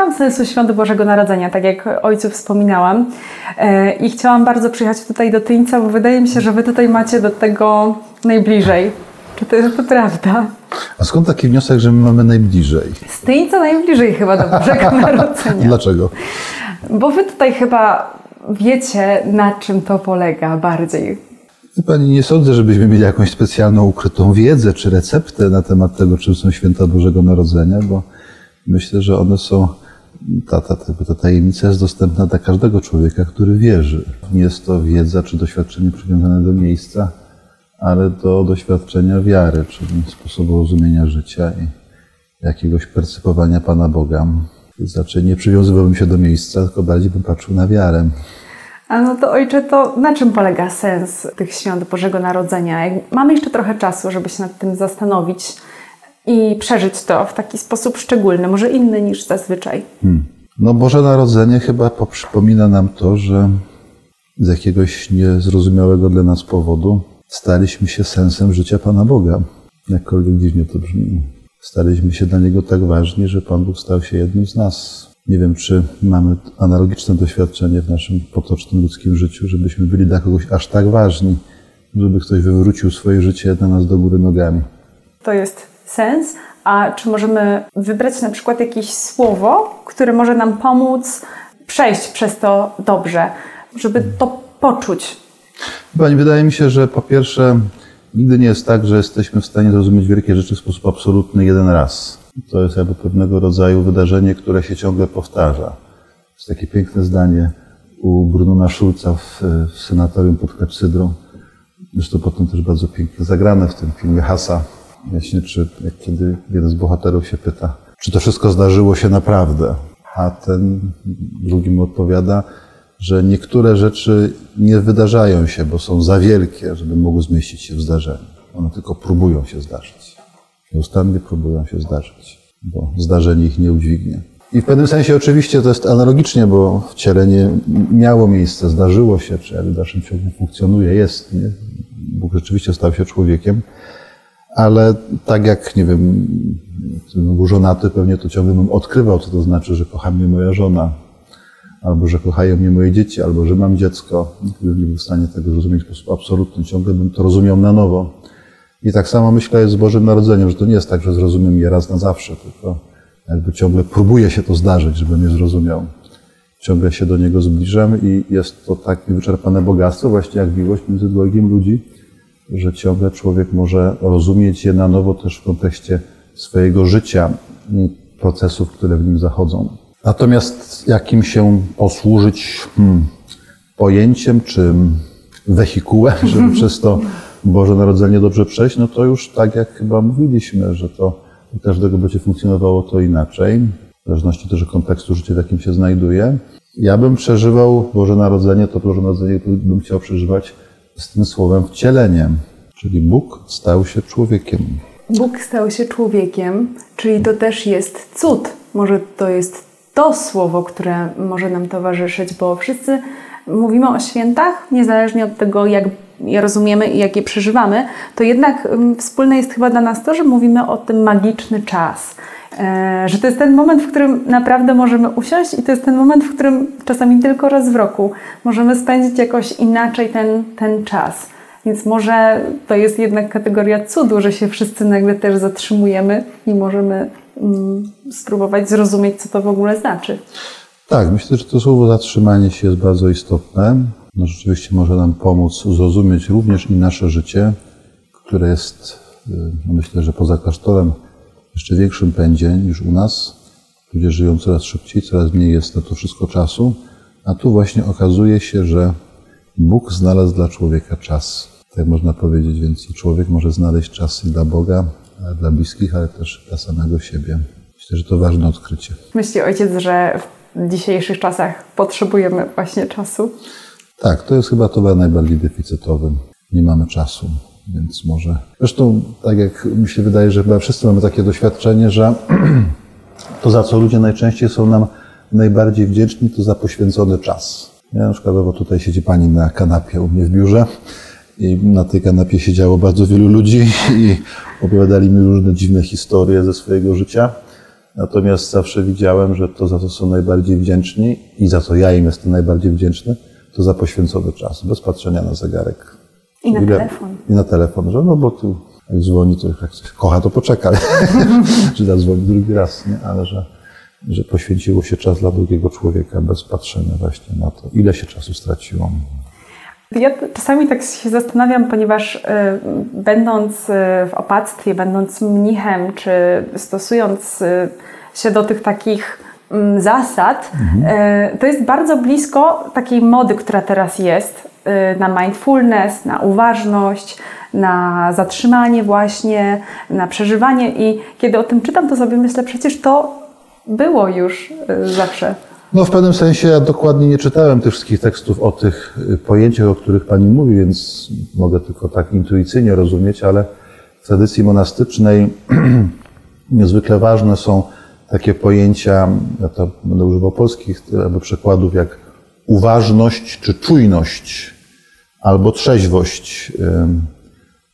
szukam sensu Świąt Bożego Narodzenia, tak jak ojcu wspominałam. E, I chciałam bardzo przyjechać tutaj do Tyńca, bo wydaje mi się, że wy tutaj macie do tego najbliżej. Czy to jest to prawda? A skąd taki wniosek, że my mamy najbliżej? Z Tyńca najbliżej chyba do Bożego Narodzenia. Dlaczego? Bo wy tutaj chyba wiecie, na czym to polega bardziej. Pani, nie sądzę, żebyśmy mieli jakąś specjalną ukrytą wiedzę czy receptę na temat tego, czym są święta Bożego Narodzenia, bo myślę, że one są, ta, ta, ta, ta tajemnica jest dostępna dla każdego człowieka, który wierzy. Nie jest to wiedza czy doświadczenie przywiązane do miejsca, ale do doświadczenia wiary, czyli sposobu rozumienia życia i jakiegoś percypowania Pana Boga. Znaczy nie przywiązywałbym się do miejsca, tylko bardziej bym patrzył na wiarę. A no to ojcze, to na czym polega sens tych świąt Bożego Narodzenia? Mamy jeszcze trochę czasu, żeby się nad tym zastanowić i przeżyć to w taki sposób szczególny, może inny niż zazwyczaj. Hmm. No Boże Narodzenie chyba przypomina nam to, że z jakiegoś niezrozumiałego dla nas powodu staliśmy się sensem życia Pana Boga. Jakkolwiek dziwnie to brzmi. Staliśmy się dla Niego tak ważni, że Pan Bóg stał się jednym z nas. Nie wiem, czy mamy analogiczne doświadczenie w naszym potocznym ludzkim życiu, żebyśmy byli dla kogoś aż tak ważni, żeby ktoś wywrócił swoje życie dla nas do góry nogami. To jest sens. A czy możemy wybrać na przykład jakieś słowo, które może nam pomóc przejść przez to dobrze, żeby to poczuć? Pani, wydaje mi się, że po pierwsze, nigdy nie jest tak, że jesteśmy w stanie zrozumieć wielkie rzeczy w sposób absolutny jeden raz. To jest jakby pewnego rodzaju wydarzenie, które się ciągle powtarza. Jest takie piękne zdanie u Brunona Schulza w, w senatorium pod Klepsydrą. Zresztą potem też bardzo pięknie zagrane w tym filmie Hasa. Właśnie, czy jak kiedy jeden z bohaterów się pyta, czy to wszystko zdarzyło się naprawdę? A ten drugi mu odpowiada, że niektóre rzeczy nie wydarzają się, bo są za wielkie, żeby mogły zmieścić się w zdarzeniu. One tylko próbują się zdarzyć. Nieustannie próbują się zdarzyć, bo zdarzenie ich nie udźwignie. I w pewnym sensie oczywiście to jest analogicznie, bo wcielenie miało miejsce, zdarzyło się, czy w dalszym ciągu funkcjonuje, jest. Nie? Bóg rzeczywiście stał się człowiekiem, ale tak jak, nie wiem, gdybym był żonaty, pewnie to ciągle bym odkrywał, co to znaczy, że kocha mnie moja żona, albo że kochają mnie moje dzieci, albo że mam dziecko. Gdybym nie był w stanie tego zrozumieć w sposób absolutny, ciągle bym to rozumiał na nowo. I tak samo myślę z Bożym Narodzeniem, że to nie jest tak, że zrozumiem je raz na zawsze, tylko jakby ciągle próbuję się to zdarzyć, żebym je zrozumiał. Ciągle się do Niego zbliżam i jest to tak niewyczerpane bogactwo, właśnie jak miłość między dwojgiem ludzi, że ciągle człowiek może rozumieć je na nowo też w kontekście swojego życia i procesów, które w nim zachodzą. Natomiast jakim się posłużyć hmm, pojęciem czy wehikułem, żeby przez to Boże Narodzenie dobrze przejść, no to już tak jak chyba mówiliśmy, że to u każdego będzie funkcjonowało to inaczej, w zależności też od kontekstu życia, w jakim się znajduje. Ja bym przeżywał Boże Narodzenie, to Boże Narodzenie bym chciał przeżywać z tym słowem wcieleniem, czyli Bóg stał się człowiekiem. Bóg stał się człowiekiem, czyli to też jest cud. Może to jest to słowo, które może nam towarzyszyć, bo wszyscy mówimy o świętach, niezależnie od tego, jak je rozumiemy i jak je przeżywamy, to jednak mm, wspólne jest chyba dla nas to, że mówimy o tym magiczny czas. E, że to jest ten moment, w którym naprawdę możemy usiąść i to jest ten moment, w którym czasami tylko raz w roku możemy spędzić jakoś inaczej ten, ten czas. Więc może to jest jednak kategoria cudu, że się wszyscy nagle też zatrzymujemy i możemy mm, spróbować zrozumieć, co to w ogóle znaczy. Tak, myślę, że to słowo zatrzymanie się jest bardzo istotne. No, rzeczywiście może nam pomóc zrozumieć również i nasze życie, które jest, y, no myślę, że poza klasztorem jeszcze większym pędzie niż u nas. Ludzie żyją coraz szybciej, coraz mniej jest na to wszystko czasu, a tu właśnie okazuje się, że Bóg znalazł dla człowieka czas. Tak można powiedzieć, więc człowiek może znaleźć czas i dla Boga, dla bliskich, ale też dla samego siebie. Myślę, że to ważne odkrycie. Myśli ojciec, że w dzisiejszych czasach potrzebujemy właśnie czasu? Tak, to jest chyba towar najbardziej deficytowy. Nie mamy czasu, więc może. Zresztą, tak jak mi się wydaje, że chyba wszyscy mamy takie doświadczenie, że to, za co ludzie najczęściej są nam najbardziej wdzięczni, to za poświęcony czas. Ja na przykład, bo tutaj siedzi pani na kanapie u mnie w biurze i na tej kanapie siedziało bardzo wielu ludzi i opowiadali mi różne dziwne historie ze swojego życia. Natomiast zawsze widziałem, że to, za co są najbardziej wdzięczni i za co ja im jestem najbardziej wdzięczny, to za poświęcony czas, bez patrzenia na zegarek. I na Ile, telefon. I na telefon, że no bo tu jak dzwoni, to jak kocha, to poczeka, czy zadzwoni drugi raz, nie? ale że, że poświęciło się czas dla drugiego człowieka bez patrzenia właśnie na to, ile się czasu straciło. Ja czasami tak się zastanawiam, ponieważ y, będąc y, w opactwie, będąc mnichem, czy stosując y, się do tych takich zasad, mhm. to jest bardzo blisko takiej mody, która teraz jest na mindfulness, na uważność, na zatrzymanie właśnie, na przeżywanie i kiedy o tym czytam, to sobie myślę, przecież to było już zawsze. No w pewnym sensie ja dokładnie nie czytałem tych wszystkich tekstów o tych y, pojęciach, o których Pani mówi, więc mogę tylko tak intuicyjnie rozumieć, ale w tradycji monastycznej niezwykle ważne są takie pojęcia, ja to będę używał polskich albo przekładów, jak uważność czy czujność, albo trzeźwość.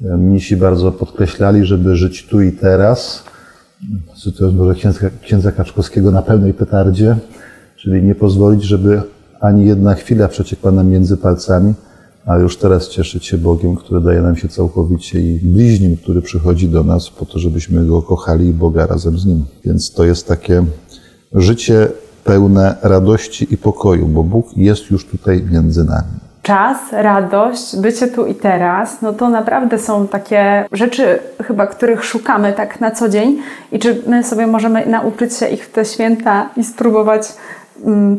Mnisi bardzo podkreślali, żeby żyć tu i teraz, cytując może księdza, księdza Kaczkowskiego na pełnej petardzie, Czyli nie pozwolić, żeby ani jedna chwila przeciekła nam między palcami, ale już teraz cieszyć się Bogiem, który daje nam się całkowicie i bliźnim, który przychodzi do nas po to, żebyśmy Go kochali i Boga razem z Nim. Więc to jest takie życie pełne radości i pokoju, bo Bóg jest już tutaj między nami czas, radość, bycie tu i teraz, no to naprawdę są takie rzeczy chyba, których szukamy tak na co dzień i czy my sobie możemy nauczyć się ich w te święta i spróbować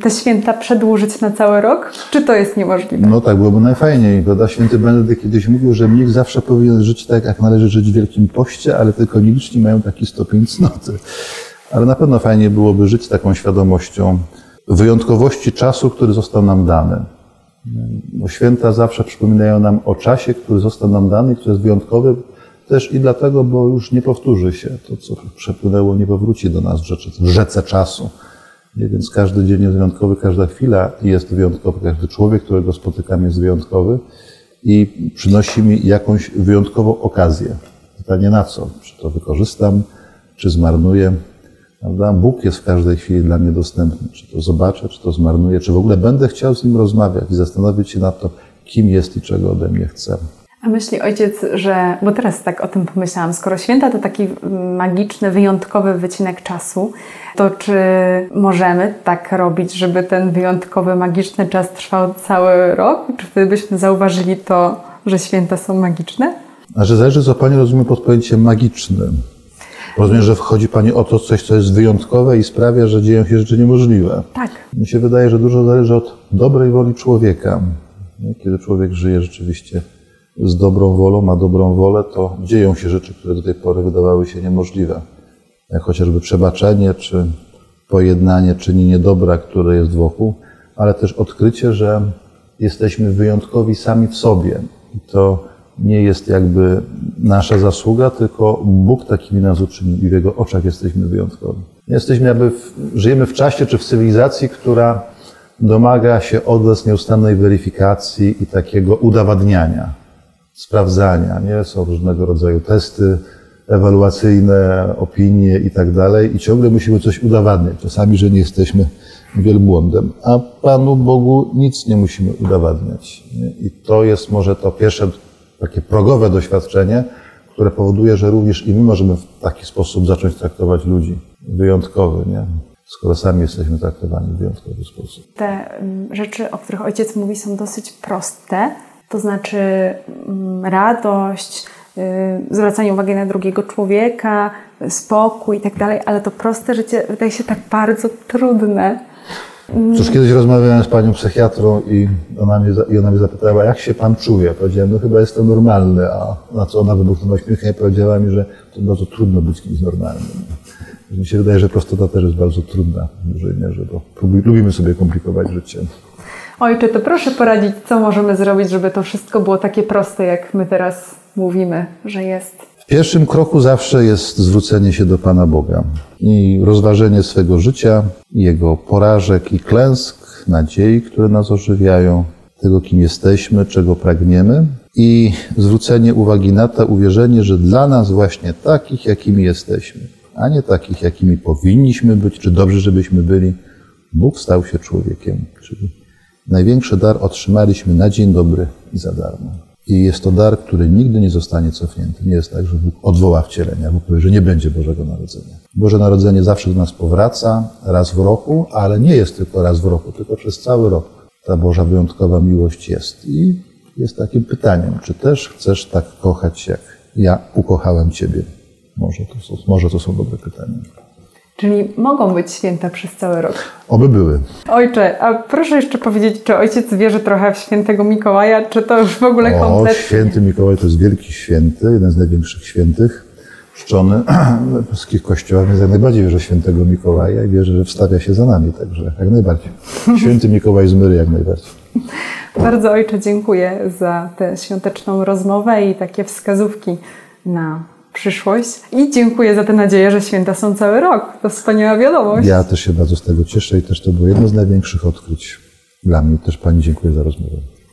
te święta przedłużyć na cały rok? Czy to jest niemożliwe? No tak, byłoby najfajniej. Prawda? Święty Benedykt kiedyś mówił, że mnich zawsze powinien żyć tak, jak należy żyć w Wielkim Poście, ale tylko nieliczni mają taki stopień cnoty. Ale na pewno fajnie byłoby żyć taką świadomością wyjątkowości czasu, który został nam dany. Bo święta zawsze przypominają nam o czasie, który został nam dany, który jest wyjątkowy, też i dlatego, bo już nie powtórzy się. To, co przepłynęło, nie powróci do nas w, rzece, w rzece czasu. Więc każdy dzień jest wyjątkowy, każda chwila jest wyjątkowa, każdy człowiek, którego spotykam jest wyjątkowy i przynosi mi jakąś wyjątkową okazję. Pytanie na co? Czy to wykorzystam, czy zmarnuję? Prawda? Bóg jest w każdej chwili dla mnie dostępny. Czy to zobaczę, czy to zmarnuję, czy w ogóle będę chciał z Nim rozmawiać i zastanowić się nad to, kim jest i czego ode mnie chce. A myśli ojciec, że, bo teraz tak o tym pomyślałam, skoro święta to taki magiczny, wyjątkowy wycinek czasu, to czy możemy tak robić, żeby ten wyjątkowy, magiczny czas trwał cały rok? Czy wtedy byśmy zauważyli to, że święta są magiczne? A że zależy, co Pani rozumie pod pojęciem magicznym. Rozumiem, że wchodzi Pani o to coś, co jest wyjątkowe i sprawia, że dzieją się rzeczy niemożliwe. Tak. Mi się wydaje, że dużo zależy od dobrej woli człowieka. Kiedy człowiek żyje rzeczywiście z dobrą wolą, ma dobrą wolę, to dzieją się rzeczy, które do tej pory wydawały się niemożliwe. Jak chociażby przebaczenie, czy pojednanie, czynienie dobra, które jest wokół, ale też odkrycie, że jesteśmy wyjątkowi sami w sobie. I to nie jest jakby nasza zasługa, tylko Bóg takimi nas uczynił i w Jego oczach jesteśmy wyjątkowi. Jesteśmy jakby, w, żyjemy w czasie czy w cywilizacji, która domaga się od nas nieustannej weryfikacji i takiego udowadniania sprawdzania, nie? Są różnego rodzaju testy ewaluacyjne, opinie i tak dalej i ciągle musimy coś udowadniać. Czasami, że nie jesteśmy wielbłądem, a Panu Bogu nic nie musimy udowadniać. Nie? I to jest może to pierwsze takie progowe doświadczenie, które powoduje, że również i my możemy w taki sposób zacząć traktować ludzi wyjątkowy, nie? skoro sami jesteśmy traktowani w wyjątkowy sposób. Te mm, rzeczy, o których ojciec mówi, są dosyć proste, to znaczy mm, radość, y, zwracanie uwagi na drugiego człowieka, spokój i tak dalej, ale to proste życie wydaje się tak bardzo trudne. Cóż, kiedyś rozmawiałem z panią psychiatrą i ona, mnie, i ona mnie zapytała, jak się pan czuje? Powiedziałem, no chyba jestem normalny, a na co ona wybuchnęła śmiechem i powiedziała mi, że to bardzo trudno być kimś normalnym. Mi się wydaje, że prostota też jest bardzo trudna w dużej mierze, bo lubimy sobie komplikować życie. Ojcze, to proszę poradzić, co możemy zrobić, żeby to wszystko było takie proste, jak my teraz mówimy, że jest. W pierwszym kroku zawsze jest zwrócenie się do Pana Boga i rozważenie swego życia, Jego porażek i klęsk, nadziei, które nas ożywiają, tego, kim jesteśmy, czego pragniemy i zwrócenie uwagi na to uwierzenie, że dla nas właśnie takich, jakimi jesteśmy, a nie takich, jakimi powinniśmy być, czy dobrze, żebyśmy byli. Bóg stał się człowiekiem, czyli największy dar otrzymaliśmy na dzień dobry i za darmo. I jest to dar, który nigdy nie zostanie cofnięty. Nie jest tak, że Bóg odwoła wcielenia, powie, że nie będzie Bożego Narodzenia. Boże Narodzenie zawsze do nas powraca, raz w roku, ale nie jest tylko raz w roku, tylko przez cały rok. Ta Boża wyjątkowa miłość jest. I jest takim pytaniem, czy też chcesz tak kochać, jak ja ukochałem Ciebie? Może to są, może to są dobre pytania. Czyli mogą być święta przez cały rok. Oby były. Ojcze, a proszę jeszcze powiedzieć, czy ojciec wierzy trochę w świętego Mikołaja, czy to już w ogóle O, kompletnie? święty Mikołaj to jest wielki święty, jeden z największych świętych, czczony we wszystkich kościołach, więc jak najbardziej wierzę w świętego Mikołaja i wierzę, że wstawia się za nami, także jak najbardziej. Święty Mikołaj z Myry jak najbardziej. Bardzo ojcze dziękuję za tę świąteczną rozmowę i takie wskazówki na przyszłość. I dziękuję za tę nadzieję, że święta są cały rok. To wspaniała wiadomość. Ja też się bardzo z tego cieszę i też to było jedno z największych odkryć dla mnie. Też Pani dziękuję za rozmowę.